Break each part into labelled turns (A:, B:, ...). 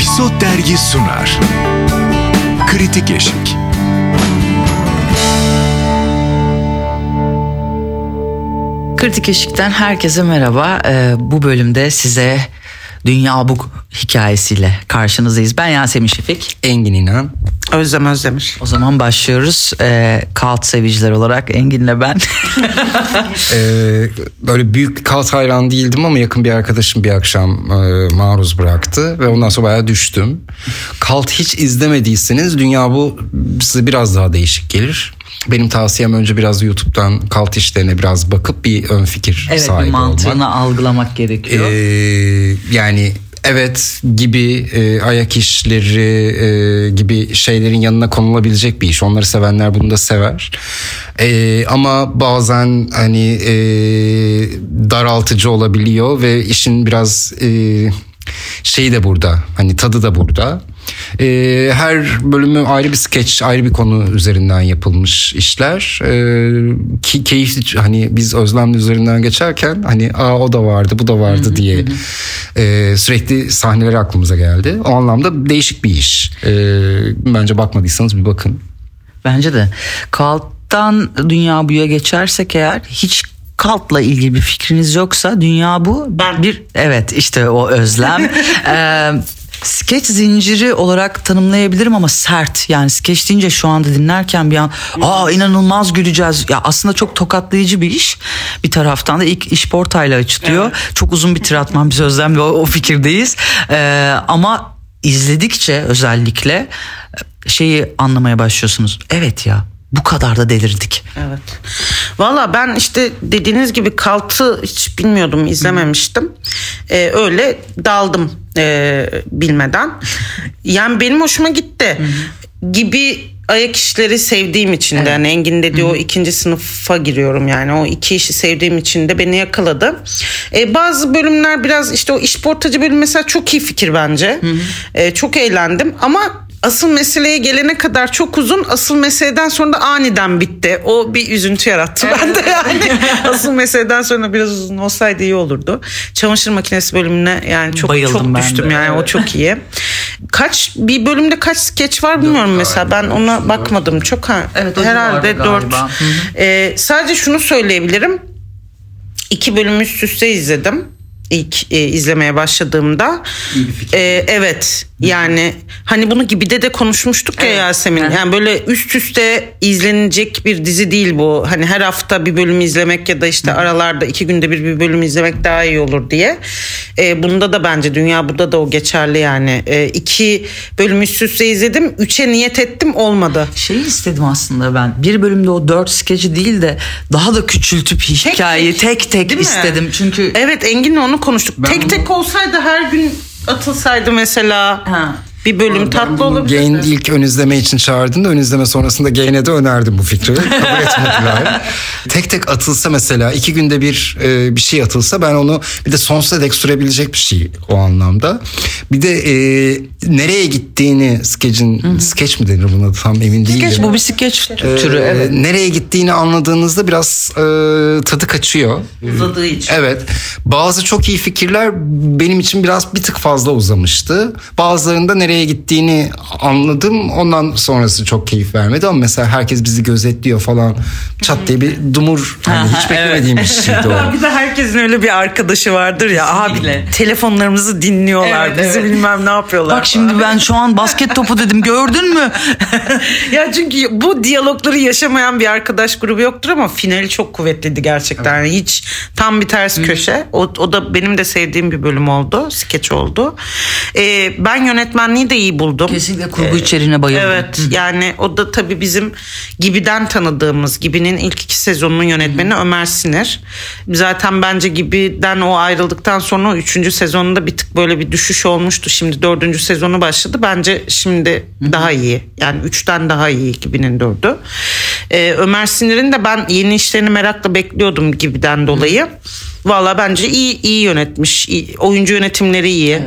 A: Episod Dergi sunar. Kritik Eşik.
B: Kritik Eşik'ten herkese merhaba. Ee, bu bölümde size Dünya Bu hikayesiyle karşınızdayız. Ben Yasemin Şefik.
C: Engin İnan.
D: Özlem Özdemir.
B: O zaman başlıyoruz. Ee, Kalt seviciler olarak Engin'le ben.
C: Ee, böyle büyük kalt hayran değildim ama yakın bir arkadaşım bir akşam e, maruz bıraktı ve ondan sonra bayağı düştüm. Kalt hiç izlemediyseniz Dünya Bu size biraz daha değişik gelir. Benim tavsiyem önce biraz YouTube'dan kalt işlerine biraz bakıp bir ön fikir
B: evet bir
C: sahibi
B: mantığını
C: olmak.
B: algılamak gerekiyor.
C: Ee, yani evet gibi e, ayak işleri e, gibi şeylerin yanına konulabilecek bir iş. Onları sevenler bunu da sever. E, ama bazen hani e, daraltıcı olabiliyor ve işin biraz e, şeyi de burada. Hani tadı da burada. E, her bölümü ayrı bir skeç, ayrı bir konu üzerinden yapılmış işler. E, ki keyifli hani biz Özlem'le üzerinden geçerken hani aa o da vardı, bu da vardı diye e, sürekli sahneler aklımıza geldi. O anlamda değişik bir iş. E, bence bakmadıysanız bir bakın.
B: Bence de. Kalttan Dünya Bu'ya geçersek eğer hiç Kalt'la ilgili bir fikriniz yoksa Dünya Bu
D: Ben.
B: bir evet işte o özlem. ee, Skeç zinciri olarak tanımlayabilirim ama sert. Yani skeç deyince şu anda dinlerken bir an aa inanılmaz güleceğiz. Ya aslında çok tokatlayıcı bir iş. Bir taraftan da ilk iş portayla açılıyor. Çok uzun bir tratman biz Özlem'le o, o fikirdeyiz. Ee, ama izledikçe özellikle şeyi anlamaya başlıyorsunuz. Evet ya bu kadar da delirdik.
D: Evet. Valla ben işte dediğiniz gibi Kalt'ı hiç bilmiyordum, izlememiştim. Ee, öyle daldım e, bilmeden. Yani benim hoşuma gitti. Gibi ayak işleri sevdiğim için de yani Engin dediği o ikinci sınıfa giriyorum yani o iki işi sevdiğim için de beni yakaladı. Ee, bazı bölümler biraz işte o işportacı bölüm mesela çok iyi fikir bence. Ee, çok eğlendim ama asıl meseleye gelene kadar çok uzun. Asıl meseleden sonra da aniden bitti. O bir üzüntü yarattı bende yani. asıl meseleden sonra biraz uzun olsaydı iyi olurdu. Çamaşır makinesi bölümüne yani çok
B: Bayıldım
D: çok düştüm
B: de,
D: yani o
B: evet.
D: çok iyi. Kaç bir bölümde kaç skeç var bilmiyorum mesela. Ben ona bakmadım. Çok ha,
B: Evet,
D: herhalde dört. Ee, sadece şunu söyleyebilirim. İki bölüm üst üste izledim. İlk e, izlemeye başladığımda. Ee, evet yani hani bunu gibi de de konuşmuştuk ya Yasemin. Yani böyle üst üste izlenecek bir dizi değil bu. Hani her hafta bir bölüm izlemek ya da işte aralarda iki günde bir bir bölüm izlemek daha iyi olur diye. Ee, bunda da bence dünya burada da o geçerli yani. Ee, iki bölüm üst üste izledim. Üçe niyet ettim olmadı.
B: Şeyi istedim aslında ben. Bir bölümde o dört skeci değil de daha da küçültüp hikayeyi tek tek,
D: Değil mi?
B: istedim. Çünkü
D: Evet Engin'le onu konuştuk. tek tek olsaydı her gün atılsaydı mesela
B: Ha.
D: Bir bölüm tatlı olabilirdi.
C: Gain ilk ön izleme için çağırdın da ön izleme sonrasında Gain'e de önerdim bu fikri. Kabul etmediler. tek tek atılsa mesela iki günde bir e, bir şey atılsa ben onu bir de sonsuza dek sürebilecek bir şey o anlamda. Bir de e, nereye gittiğini skecin skeç mi denir buna tam emin değilim.
B: skeç bu bir skeç türü
C: Ee,
B: evet.
C: Nereye gittiğini anladığınızda biraz e, tadı kaçıyor.
D: Uzadığı için.
C: Evet. Bazı çok iyi fikirler benim için biraz bir tık fazla uzamıştı. Bazılarında nereye gittiğini anladım. Ondan sonrası çok keyif vermedi ama mesela herkes bizi gözetliyor falan. Çat diye bir dumur. Hani hiç beklemediğim bir şeydi o.
D: Bir de herkesin öyle bir arkadaşı vardır ya. Abi telefonlarımızı dinliyorlar.
B: Evet,
D: bizi
B: evet.
D: bilmem ne yapıyorlar.
B: Bak şimdi ben şu an basket topu dedim gördün mü?
D: ya çünkü bu diyalogları yaşamayan bir arkadaş grubu yoktur ama finali çok kuvvetliydi gerçekten. Yani hiç tam bir ters köşe. O, o da benim de sevdiğim bir bölüm oldu. Skeç oldu. Ee, ben yönetmenliği de iyi buldum.
B: Kesinlikle kurgu içeriğine bayıldım.
D: Evet yani o da tabii bizim Gibi'den tanıdığımız Gibi'nin ilk iki sezonunun yönetmeni Ömer Sinir. Zaten bence Gibi'den o ayrıldıktan sonra üçüncü sezonunda bir tık böyle bir düşüş olmuştu. Şimdi dördüncü sezonu başladı. Bence şimdi daha iyi. Yani üçten daha iyi Gibi'nin dördü. Ee, Ömer Sinir'in de ben yeni işlerini merakla bekliyordum Gibi'den dolayı. Valla bence iyi iyi yönetmiş. İyi- oyuncu yönetimleri iyi.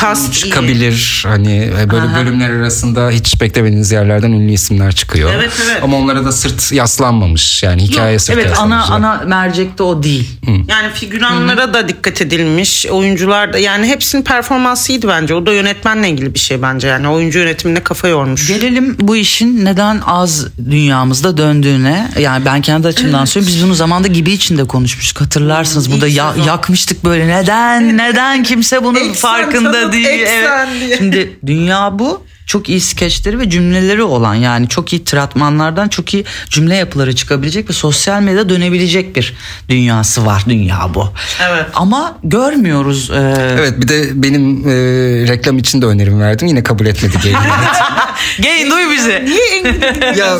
D: Cast iyi.
C: çıkabilir. Hani böyle bölümler arasında hiç beklemediğiniz yerlerden ünlü isimler çıkıyor.
D: Evet, evet.
C: Ama onlara da sırt yaslanmamış. Yani hikaye sırt
B: Evet ana
C: yaslanmış.
B: ana mercekte o değil.
D: Yani figüranlara da dikkat edilmiş. Oyuncular da yani hepsinin performansı iyiydi bence. O da yönetmenle ilgili bir şey bence. Yani oyuncu yönetimine kafa yormuş.
B: Gelelim bu işin neden az dünyamızda döndüğüne. Yani ben kendi açımdan söyleyeyim. Biz bunu zamanda gibi içinde konuşmuştuk. Hatırlarsınız. Burada ya-
D: sezon.
B: yakmıştık böyle. Neden? Neden kimse bunun farkında değil?
D: eksen diye.
B: Şimdi dünya bu. Çok iyi skeçleri ve cümleleri olan yani çok iyi tratmanlardan çok iyi cümle yapıları çıkabilecek ve sosyal medyada dönebilecek bir dünyası var dünya bu.
D: Evet.
B: Ama görmüyoruz. e,
C: Evet bir de benim e, reklam için de önerim verdim. Yine kabul etmedi Gain.
B: Gay duy bizi.
C: ya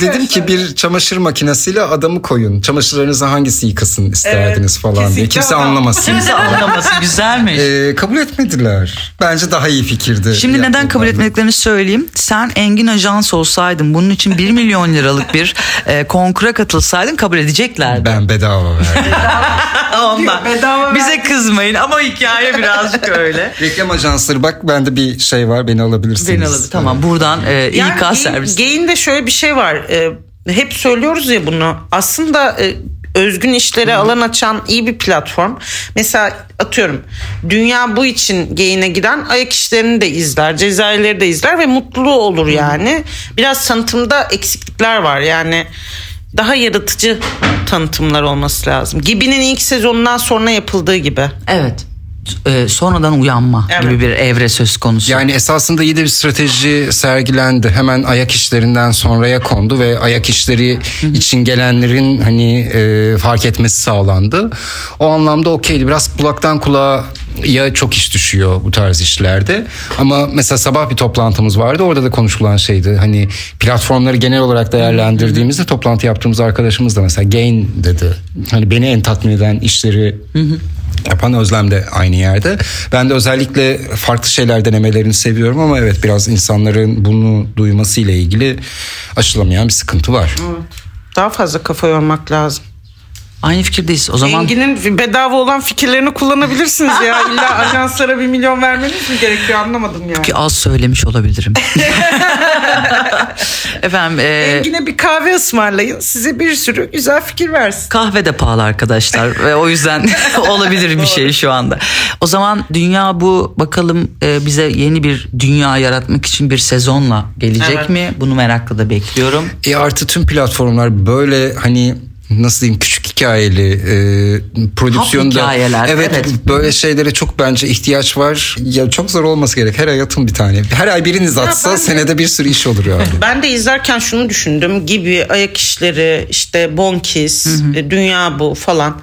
C: dedim ki bir çamaşır makinesiyle adamı koyun. Çamaşırlarınızı hangisi yıkasın isterdiniz falan diye. Kimse
D: adam.
C: anlamasın.
B: Kimse anlamasın güzelmiş.
C: E, kabul etmediler. Bence daha iyi fikirdi.
B: Şimdi neden kabul etmediklerini söyleyeyim. Sen Engin Ajans olsaydın bunun için 1 milyon liralık bir e, konkura katılsaydın kabul edeceklerdi.
C: Ben bedava verdim.
B: Ondan.
D: Bedava
B: Bize kızmayın ama hikaye birazcık öyle.
C: Reklam ajansları bak bende bir şey var beni alabilirsiniz.
B: Beni alabilir. Tamam buradan e, İK
D: Yani
B: servis.
D: Gain'de şöyle bir şey var. Ee, hep söylüyoruz ya bunu. Aslında e, özgün işlere alan açan iyi bir platform. Mesela atıyorum dünya bu için Gain'e giren ayak işlerini de izler, Cezayirleri de izler ve mutlu olur yani. Biraz tanıtımda eksiklikler var yani. Daha yaratıcı tanıtımlar olması lazım. Gibi'nin ilk sezonundan sonra yapıldığı gibi.
B: Evet. E, sonradan uyanma
D: Evet.
B: gibi bir evre söz konusu.
C: Yani esasında iyi de bir strateji sergilendi. Hemen ayak işlerinden sonraya kondu ve ayak işleri için gelenlerin hani e, fark etmesi sağlandı. O anlamda okeydi. Biraz kulaktan kulağa ya çok iş düşüyor bu tarz işlerde. Ama mesela sabah bir toplantımız vardı. Orada da konuşulan şeydi. Hani platformları genel olarak değerlendirdiğimizde toplantı yaptığımız arkadaşımız da mesela Gain dedi. Hani beni en tatmin eden işleri yapan Özlem de aynı yerde. Ben de özellikle farklı şeyler denemelerini seviyorum ama evet biraz insanların bunu duymasıyla ilgili aşılamayan bir sıkıntı var.
D: Daha fazla kafa yormak lazım.
B: Aynı fikirdeyiz. O zaman
D: Engin'in bedava olan fikirlerini kullanabilirsiniz ya. İlla ajanslara bir milyon vermeniz mi gerekiyor anlamadım yani.
B: ki az söylemiş olabilirim. Efendim e,
D: Engin'e bir kahve ısmarlayın. Size bir sürü güzel fikir versin.
B: Kahve de pahalı arkadaşlar ve o yüzden olabilir bir şey şu anda. O zaman dünya bu bakalım e, bize yeni bir dünya yaratmak için bir sezonla gelecek
D: Evet.
B: mi? Bunu merakla da bekliyorum.
C: E artı tüm platformlar böyle hani nasıl diyeyim küçük hikayeli e, prodüksiyonda
B: hikayeler,
C: evet,
B: evet.
C: böyle şeylere çok bence ihtiyaç var. Ya çok zor olması gerek. Her ay atın bir tane. Her ay biriniz atsa
D: ben de-
C: senede bir sürü iş olur yani.
D: Ben de izlerken şunu düşündüm. Gibi ayak işleri, işte Bonkis, e, Dünya bu falan.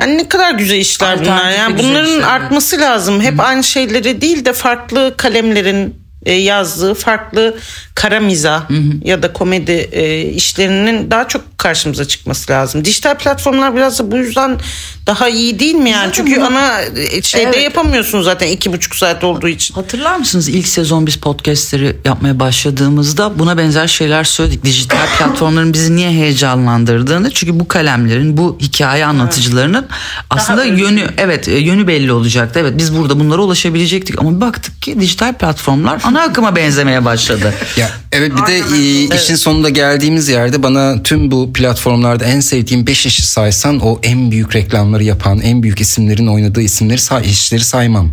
D: Yani ne kadar güzel işler bunlar.
B: Alternatif
D: Yani
B: ve güzel
D: bunların
B: işler,
D: artması lazım. Hep aynı şeyleri değil de farklı kalemlerin yazdığı farklı kara mizah ya da komedi e, işlerinin daha çok karşımıza çıkması lazım. Dijital platformlar biraz da bu yüzden daha iyi değil mi yani?
B: Zaten
D: Çünkü
B: bunu-
D: ana e, şeyde
B: Evet.
D: yapamıyorsun zaten iki buçuk saat olduğu için.
B: Hatırlar mısınız ilk sezon biz podcastleri yapmaya başladığımızda buna benzer şeyler söyledik. Dijital platformların bizi niye heyecanlandırdığını. Çünkü bu kalemlerin, bu hikaye anlatıcılarının aslında
D: özgün.
B: yönü evet e, yönü belli olacaktı. Evet biz burada bunlara ulaşabilecektik ama baktık ki dijital platformlar ana akıma benzemeye başladı.
C: Ya evet bir de e, işin sonunda geldiğimiz yerde bana tüm bu platformlarda en sevdiğim 5 işi saysan o en büyük reklamları yapan, en büyük isimlerin oynadığı isimleri say, işleri saymam.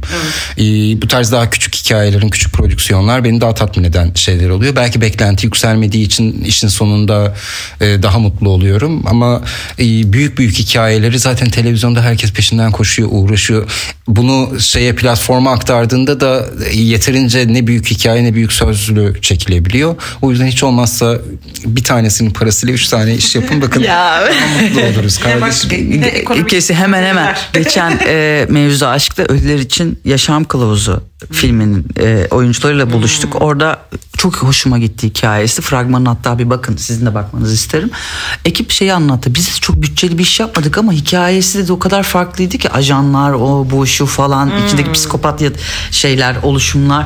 C: E, bu tarz daha küçük hikayelerin, küçük prodüksiyonlar beni daha tatmin eden şeyler oluyor. Belki beklenti yükselmediği için işin sonunda e, daha mutlu oluyorum ama e, büyük büyük hikayeleri zaten televizyonda herkes peşinden koşuyor, uğraşıyor. Bunu şeye platforma aktardığında da yeterince ne büyük hikaye ne büyük sözlü çekilebiliyor. O yüzden hiç olmazsa bir tanesinin parasıyla üç tane iş yapın bakın
B: Ya.
C: mutlu oluruz kardeşim.
D: Ekonomik
B: Kesin hemen hemen. Geçen e, mevzu aşkta ölüler için yaşam kılavuzu filminin e, oyuncularıyla buluştuk. Orada çok hoşuma gitti hikayesi. Fragmanına hatta bir bakın sizin de bakmanızı isterim. Ekip şeyi anlattı. Biz çok bütçeli bir iş yapmadık ama hikayesi de o kadar farklıydı ki ajanlar o bu şu falan içindeki psikopat şeyler oluşumlar.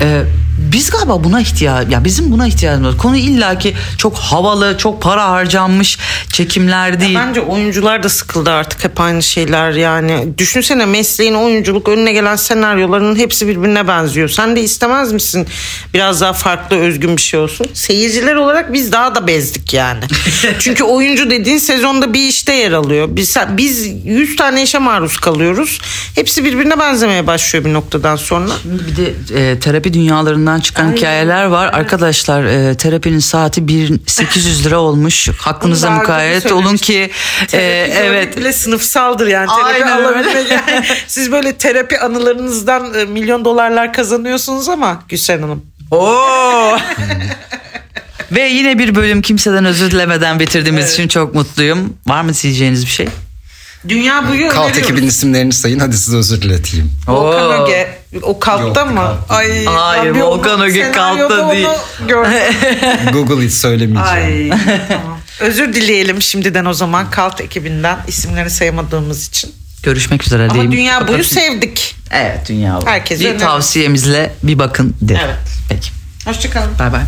B: E, biz galiba buna ihtiyaç ya bizim buna ihtiyacımız var. Konu illaki çok havalı, çok para harcanmış çekimler değil.
D: Bence oyuncular da sıkıldı artık hep aynı şeyler yani. Düşünsene mesleğin oyunculuk önüne gelen senaryoların hepsi birbirine benziyor. Sen de istemez misin biraz daha farklı özgün bir şey olsun? Seyirciler olarak biz daha da bezdik yani. Çünkü oyuncu dediğin sezonda bir işte yer alıyor. Biz, biz 100 tane işe maruz kalıyoruz. Hepsi birbirine benzemeye başlıyor bir noktadan sonra.
B: Bir de e, terapi dünyalarından çıkan hikayeler var. Arkadaşlar e, terapinin saati 1 800 lira olmuş. Hakkınıza mukayyet olun ki e, evet
D: bile sınıfsaldır yani. Terapi
B: Aynen
D: alabilmek yani. Siz böyle terapi anılarınızdan e, milyon dolarlar kazanıyorsunuz ama Gülsen Hanım.
B: Oo. Ve yine bir bölüm kimseden özür dilemeden bitirdiğimiz için çok mutluyum. Var mı diyeceğiniz bir şey?
D: Dünya buyu
C: Kalt ekibinin isimlerini sayın hadi size özür dileteyim.
D: Volkan
B: Oo.
D: Öge. O kaltta
C: Yok,
D: mı? Ay,
B: Hayır, Volkan Öge
D: onu
B: değil.
C: Google hiç söylemeyeceğim.
D: Ay tamam. Özür dileyelim şimdiden o zaman Kalt ekibinden isimlerini sayamadığımız için.
B: Görüşmek üzere
D: Ama
B: diyeyim.
D: dünya boyu sevdik.
B: Evet dünya boyu.
D: Herkese
B: bir
D: öneririm.
B: tavsiyemizle bir bakın derim.
D: Evet.
B: Peki.
D: Hoşçakalın.
B: Bay bay.